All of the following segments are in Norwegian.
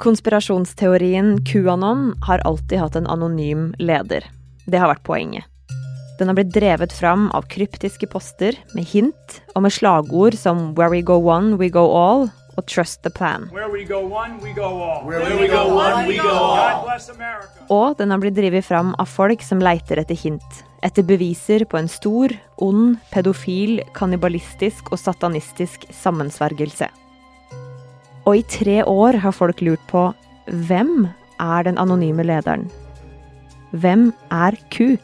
Konspirasjonsteorien QAnon har alltid hatt en anonym leder. Det har vært poenget. Den har blitt drevet fram av kryptiske poster med hint og med slagord som 'Where we go one, we go all' og 'Trust the plan'. Og den har blitt drevet fram av folk som leiter etter hint, etter beviser på en stor, ond, pedofil, kannibalistisk og satanistisk sammensvergelse. Og i tre år har folk lurt på hvem er den anonyme lederen? Hvem er Q?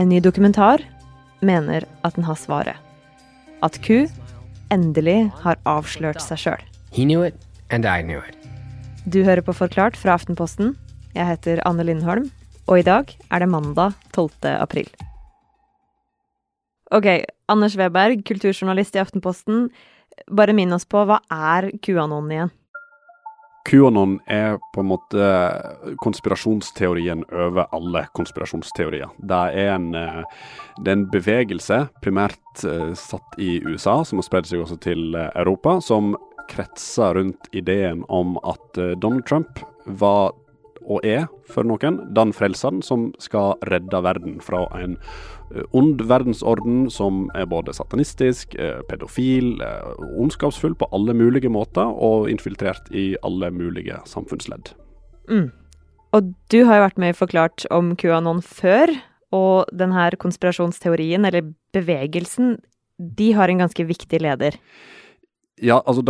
En ny dokumentar mener at den har svaret. At Q endelig har avslørt seg sjøl. Du hører på Forklart fra Aftenposten. Jeg heter Anne Lindholm, og i dag er det mandag 12. april. Ok, Anders Weberg, kulturjournalist i Aftenposten. Bare minn oss på, hva er QAnon igjen? QAnon er på en måte konspirasjonsteorien over alle konspirasjonsteorier. Det er en, eh, det er en bevegelse, primært eh, satt i USA, som har spredd seg også til eh, Europa, som kretser rundt ideen om at Donald Trump var og er, for noen, den frelseren som skal redde verden fra en ond verdensorden som er både satanistisk, pedofil, ondskapsfull på alle mulige måter, og infiltrert i alle mulige samfunnsledd. Mm. Og du har jo vært med i Forklart om QAnon før, og denne konspirasjonsteorien, eller bevegelsen, de har en ganske viktig leder. Ja, altså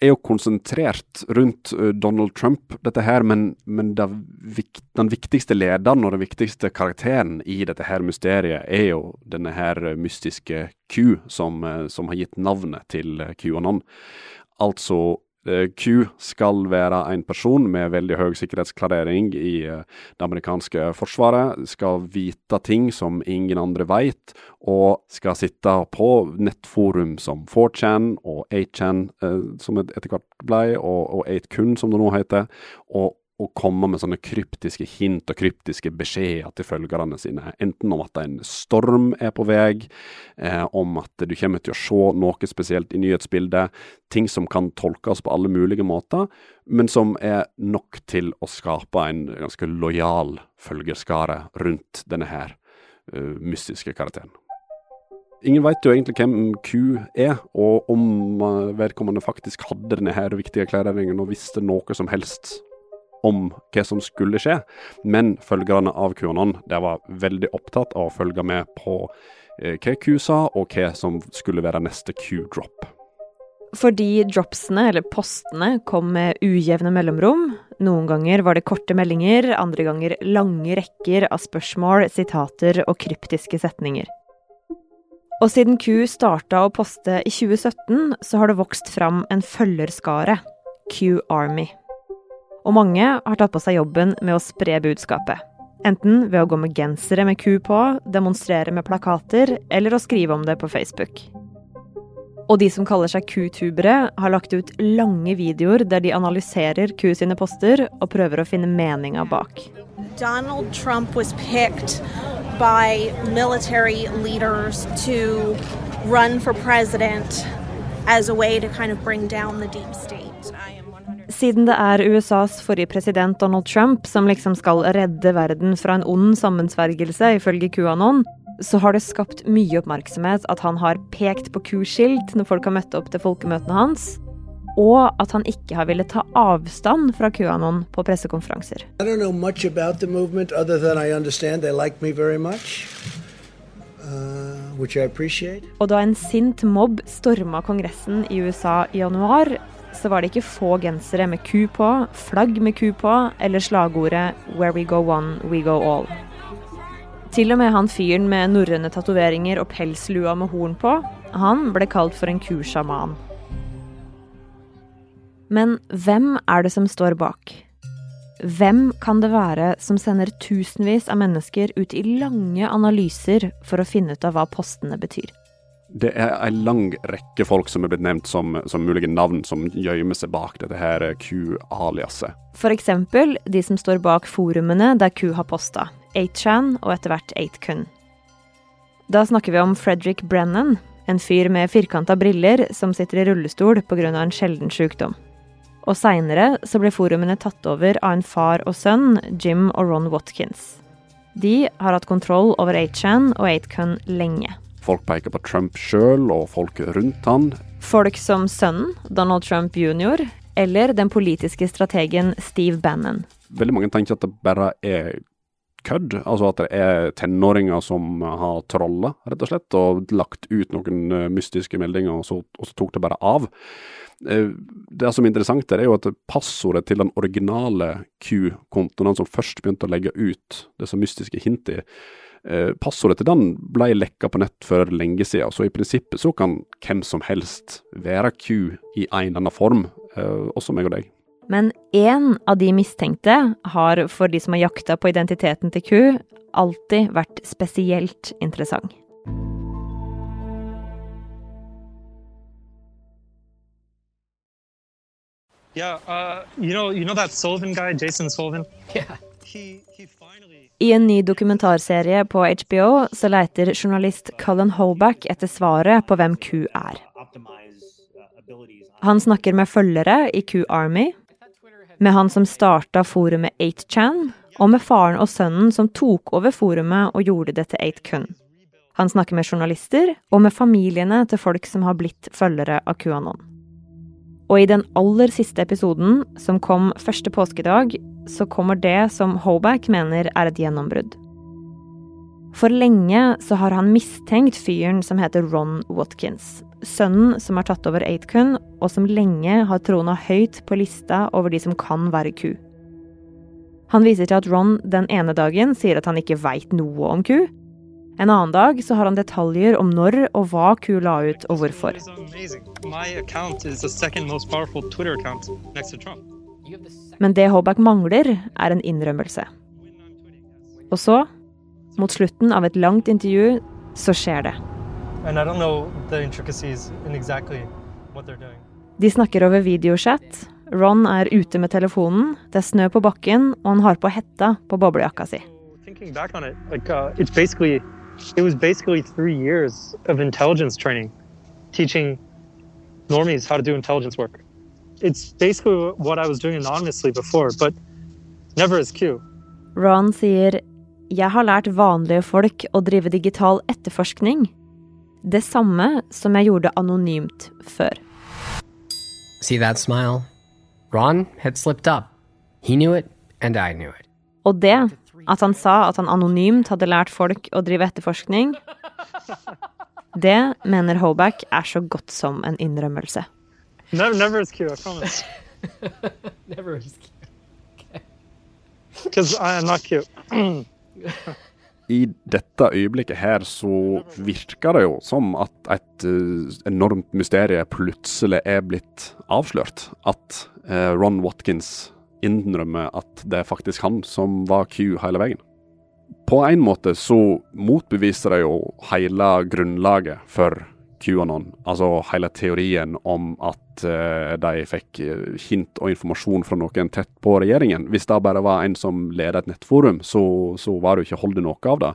er jo konsentrert rundt Donald Trump, dette her, men, men det, den viktigste lederen og den viktigste karakteren i dette her mysteriet er jo denne her mystiske Q, som, som har gitt navnet til QAnon. Altså Q skal være en person med veldig høy sikkerhetsklarering i det amerikanske forsvaret, skal vite ting som ingen andre vet, og skal sitte på nettforum som 4chan og 8chan, som etter hvert ble, og 8kun, som det nå heter, og og komme med sånne kryptiske hint og kryptiske beskjeder til følgerne sine. Enten om at en storm er på vei, eh, om at du kommer til å se noe spesielt i nyhetsbildet. Ting som kan tolkes på alle mulige måter, men som er nok til å skape en ganske lojal følgeskare rundt denne her uh, mystiske karakteren. Ingen vet jo egentlig hvem Q er, og om vedkommende faktisk hadde denne her viktige erklæringen og visste noe som helst om hva som skulle skje, men følgerne av QAnon der var veldig opptatt av å følge med på eh, hva Q sa, og hva som skulle være neste Q-drop. Fordi dropsene, eller postene, kom med ujevne mellomrom. Noen ganger var det korte meldinger, andre ganger lange rekker av spørsmål, sitater og kryptiske setninger. Og siden Q starta å poste i 2017, så har det vokst fram en følgerskare, Q-Army og mange har tatt på seg jobben med å spre budskapet. Enten ved å gå med gensere med ku på, demonstrere med plakater, eller å skrive om det på Facebook. Og de som kaller seg kutubere, har lagt ut lange videoer der de analyserer ku sine poster og prøver å finne meninga bak. Donald Trump was picked by military leaders to run for president as a way to kind of bring down the deep state. Siden det er USAs forrige president Donald Trump som liksom skal redde verden fra en ond sammensvergelse, ifølge QAnon, så har det skapt mye oppmerksomhet at han har pekt på kuskilt når folk har møtt opp til folkemøtene hans, og at han ikke har villet ta avstand fra QAnon på pressekonferanser. Uh, og da en sint mobb storma Kongressen i USA i januar, så var det ikke få gensere med ku på, flagg med ku på eller slagordet 'Where we go one, we go all'. Til og med han fyren med norrøne tatoveringer og pelslua med horn på, han ble kalt for en kusjaman. Men hvem er det som står bak? Hvem kan det være som sender tusenvis av mennesker ut i lange analyser for å finne ut av hva postene betyr? Det er en lang rekke folk som er blitt nevnt som, som mulige navn som gjemmer seg bak dette her Q-aliaset. F.eks. de som står bak forumene der Q har posta, 8chan og etter hvert 8kun. Da snakker vi om Frederick Brennan, en fyr med firkanta briller som sitter i rullestol pga. en sjelden sykdom. Og seinere så ble forumene tatt over av en far og sønn, Jim og Ron Watkins. De har hatt kontroll over 8chan og 8kun lenge. Folk peker på Trump sjøl og folk rundt han. Folk som sønnen, Donald Trump jr., eller den politiske strategen Steve Bannon. Veldig mange tenker at det bare er kødd. Altså at det er tenåringer som har trolla, rett og slett, og lagt ut noen eh, mystiske meldinger, og så, og så tok det bare av. Eh, det som er interessant, der er jo at passordet til den originale Q-kontoen, som først begynte å legge ut disse mystiske hintene, passordet til den ble lekka på nett for lenge siden. Så i prinsippet så kan hvem som helst være Q i en eller annen form, også meg og deg. Men én av de mistenkte har for de som har jakta på identiteten til Q, alltid vært spesielt interessant. Yeah, uh, you know, you know that Sullivan guy, Jason Sullivan? Yeah. I en ny dokumentarserie på HBO så leiter journalist Cullen Hoback etter svaret på hvem Q er. Han snakker med følgere i Q Army, med han som starta forumet 8chan, og med faren og sønnen som tok over forumet og gjorde det til 8kun. Han snakker med journalister og med familiene til folk som har blitt følgere av QAnon. Og i den aller siste episoden, som kom første påskedag, så kommer det som Hoback mener er et gjennombrudd. For lenge så har han mistenkt fyren som heter Ron Watkins, sønnen som har tatt over Aidkun, og som lenge har trona høyt på lista over de som kan være ku. Han viser til at Ron den ene dagen sier at han ikke veit noe om ku. En annen dag så har han detaljer om når og hva ku la ut, og hvorfor. Men det Hoback mangler, er en innrømmelse. Og så, mot slutten av et langt intervju, så skjer det. And I don't know the intricacies in exactly what they're doing. De snakker over videochat. Ron er ute med telefonen, det er snø på bakken, og han har på hetta på boblejakka si. It, like uh, it's basically, it was basically three years of intelligence training, teaching normies how to do intelligence work. It's basically what I was doing anonymously before, but never as Q. Ron sier jeg har lært vanlige folk å drive digital etterforskning. Det samme som jeg gjorde anonymt før. See that smile? Ron had slipped up. He knew it, and I knew it. Og det, at han sa at han anonymt hadde lært folk å drive etterforskning, det mener Hoback er så godt som en innrømmelse. Never, never as cute. I promise. Never as Because I am not cute. I dette øyeblikket her så virker det jo som at et eh, enormt mysterium plutselig er blitt avslørt. At eh, Ron Watkins innrømmer at det er faktisk han som var Q hele veien. På en måte så motbeviser det jo hele grunnlaget for QAnon, altså hele teorien om at eh, de fikk eh, hint og informasjon fra noen tett på regjeringen. Hvis det bare var en som ledet et nettforum, så, så var det jo ikke holdt noe av det.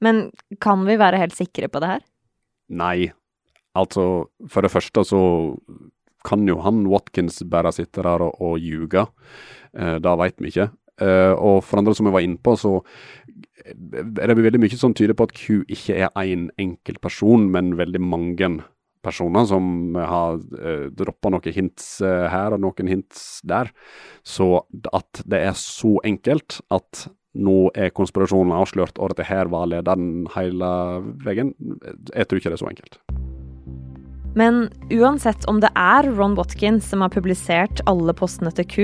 Men kan vi være helt sikre på det her? Nei. Altså, for det første så kan jo han Watkins bare sitte der og, og ljuge. Eh, det veit vi ikke. Og for andre, som jeg var inne på, så er det veldig mye som tyder på at Q ikke er én en enkelt person, men veldig mange personer som har eh, droppa noen hints eh, her og noen hints der. Så at det er så enkelt at nå er konspirasjonen avslørt, og dette her var lederen hele veien, jeg tror ikke det er så enkelt. Men uansett om det er Ron Watkins som har publisert alle postene til Q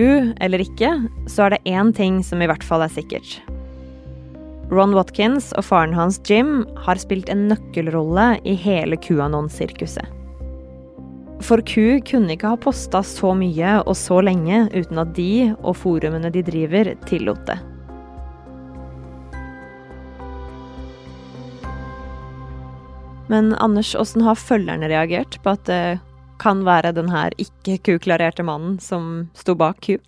eller ikke, så er det én ting som i hvert fall er sikkert. Ron Watkins og faren hans Jim har spilt en nøkkelrolle i hele QAnon-sirkuset. For Q kunne ikke ha posta så mye og så lenge uten at de og forumene de driver, tillot det. Men Anders, åssen har følgerne reagert på at det kan være den her ikke Q-klarerte mannen som sto bak Q?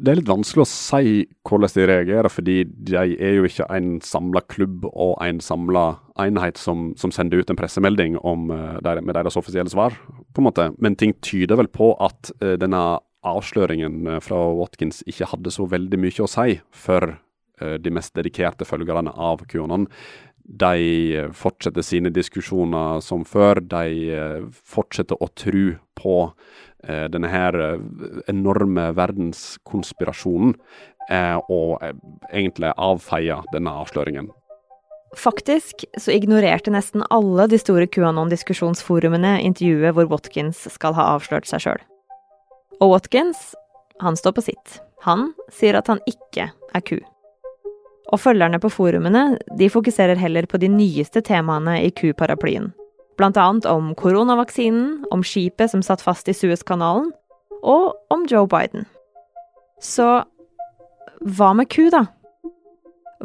Det er litt vanskelig å si hvordan de reagerer, fordi de er jo ikke en samla klubb og en samla enhet som, som, sender ut en pressemelding om, der, med deres offisielle svar, på en måte. Men ting tyder vel på at uh, denne avsløringen uh, fra Watkins ikke hadde så veldig mye å si for de mest dedikerte følgerne av QAnon. De fortsetter sine diskusjoner som før. De fortsetter å tro på Eh, denne her eh, enorme verdenskonspirasjonen, eh, og egentlig avfeia denne avsløringen. Faktisk så ignorerte nesten alle de store QAnon-diskusjonsforumene intervjuet hvor Watkins skal ha avslørt seg sjøl. Og Watkins, han står på sitt. Han sier at han ikke er ku. Og følgerne på forumene de fokuserer heller på de nyeste temaene i ku-paraplyen bl.a. om koronavaksinen, om skipet som satt fast i Suezkanalen, og om Joe Biden. Så hva med ku, da?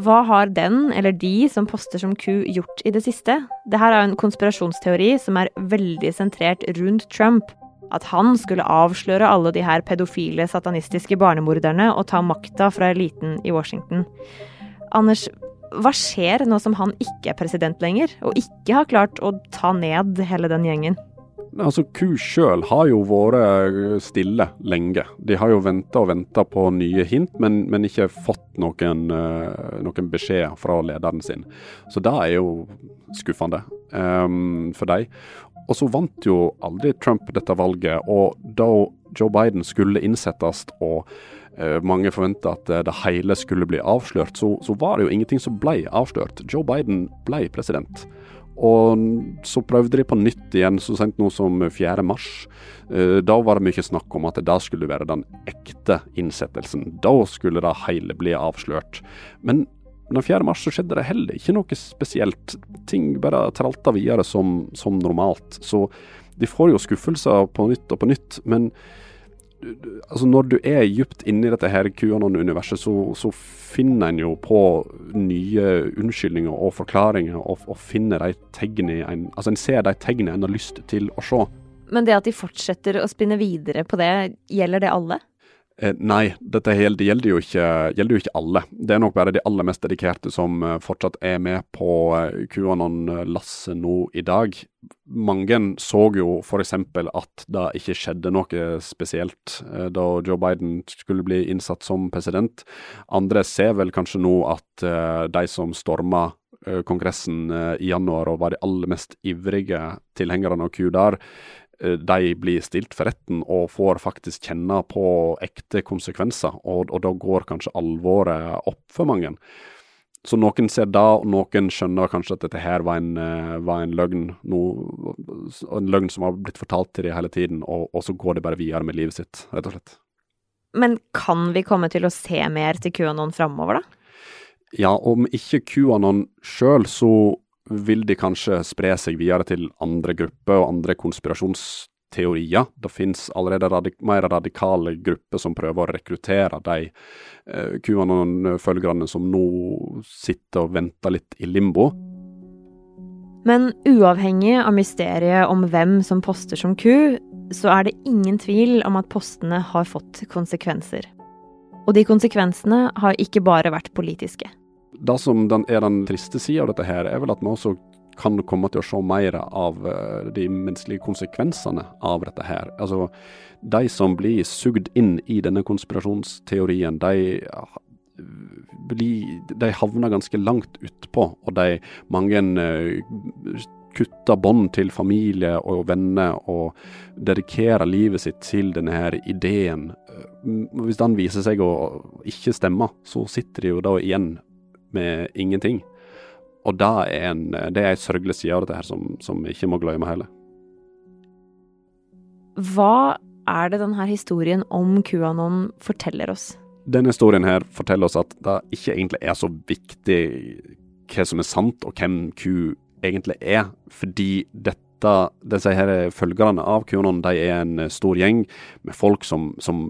Hva har den eller de som poster som ku, gjort i det siste? Dette er en konspirasjonsteori som er veldig sentrert rundt Trump. At han skulle avsløre alle de her pedofile, satanistiske barnemorderne og ta makta fra eliten i Washington. Anders, hva skjer nå som han ikke er president lenger, og ikke har klart å ta ned hele den gjengen? Altså, Ku sjøl har jo vært stille lenge. De har jo venta og venta på nye hint, men, men ikke fått noen, uh, noen beskjed fra lederen sin. Så det er jo skuffende um, for dem. Og så vant jo aldri Trump dette valget, og da Joe Biden skulle innsettes og Eh, mange forventa at eh, det hele skulle bli avslørt, så, så, var det jo ingenting som ble avslørt. Joe Biden ble president. Og så prøvde de på nytt igjen så sent nå som 4. mars. Eh, da var det mye snakk om at det skulle være den ekte innsettelsen. Da skulle det hele bli avslørt. Men den 4. mars så skjedde det heller ikke noe spesielt. Ting bare tralta videre som, som normalt. Så de får jo skuffelser på nytt og på nytt. men altså Når du er dypt inni dette her QAnon-universet, så, så, finner en jo på nye unnskyldninger og forklaringer, og, og finner de tegnene en, altså en ser de tegnene en har lyst til å se. Men det at de fortsetter å spinne videre på det, gjelder det alle? Eh, nei, dette gjelder, jo ikke, gjelder, jo ikke, alle. Det er nok bare de aller mest dedikerte som uh, fortsatt er med på uh, QAnon-lasset nå i dag. Mange så jo f.eks. at det ikke skjedde noe spesielt da Joe Biden skulle bli innsatt som president. Andre ser vel kanskje nå at de som storma Kongressen i januar og var de aller mest ivrige tilhengerne av Q der, Eh, de blir stilt for retten og får faktisk kjenne på ekte konsekvenser. Og, og da går kanskje alvoret opp for mange. Så noen ser da, og noen skjønner kanskje at dette her var en, uh, var en løgn. No, en løgn som har blitt fortalt til dem hele tiden, og, og, så går de bare videre med livet sitt, rett og slett. Men kan vi komme til å se mer til QAnon framover, da? Ja, om ikke QAnon sjøl, så vil de kanskje spre seg videre til andre grupper og andre konspirasjonsteorier. Det finnes allerede radik mer radikale grupper som prøver å rekruttere de eh, QAnon-følgerne som nå sitter og venter litt i limbo. Men uavhengig av mysteriet om hvem som poster som ku, så er det ingen tvil om at postene har fått konsekvenser. Og de konsekvensene har ikke bare vært politiske. Det som den, er den triste sida av dette her, er vel at vi også kan komme til å se mer av uh, de menneskelige konsekvensene av dette her. Altså, de som blir sugd inn i denne konspirasjonsteorien, de, blir, de havner ganske langt utpå. Og de mange uh, kutter bånd til familie og venner og dedikerer livet sitt til denne her ideen. Hvis den viser seg å ikke stemme, så sitter de jo da igjen med ingenting. Og det er en, det er en sørgelig side av dette her som, som vi ikke må glemme heller. Hva er det denne historien om QAnon forteller oss? Denne historien her forteller oss at det ikke egentlig er så viktig hva som er sant, og hvem Q egentlig er. Fordi dette, disse her følgerne av QAnon de er en stor gjeng med folk som, som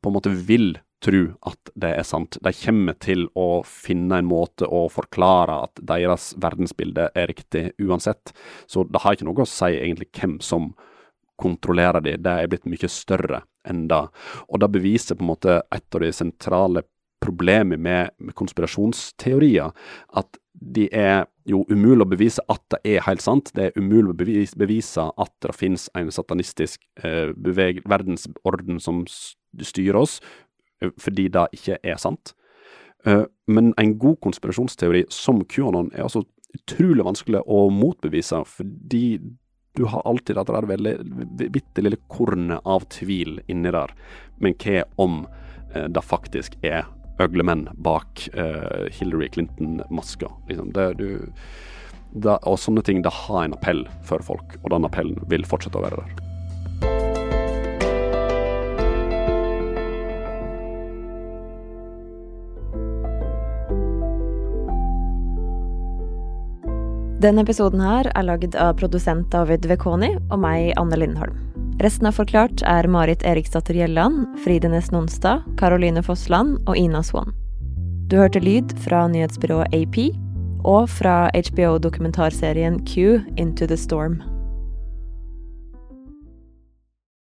på en måte vil tro at det er sant. De kommer til å finne en måte å forklare at deres verdensbilde er riktig uansett. Så det har ikke noe å si egentlig hvem som kontrollerer de. Det er blitt mye større enn det. Og det beviser på en måte et av de sentrale problemene med, med konspirasjonsteorier. At de er jo umulig å bevise at det er helt sant. Det er umulig å bevise, bevise at det finnes en satanistisk eh, beveg, verdensorden som styrer oss, fordi det ikke er sant. Uh, men en god konspirasjonsteori som QAnon er altså utrolig vanskelig å motbevise, fordi du har alltid at det veldig bitte lille kornet av tvil inni der. Men hva om uh, det faktisk er øglemenn bak Hillary Clinton-maska. Liksom. og sånne ting, det har en appell for folk, og den appellen vil fortsette å være der. Denne episoden her er lagd av produsent David Vekoni og meg, Anne Lindholm. Resten av Forklart er Marit Eriksdatter Gjelland, Fride Næss Nonstad, Caroline Fossland og Ina Swan. Du hørte lyd fra nyhetsbyrået AP og fra HBO-dokumentarserien Q Into the Storm.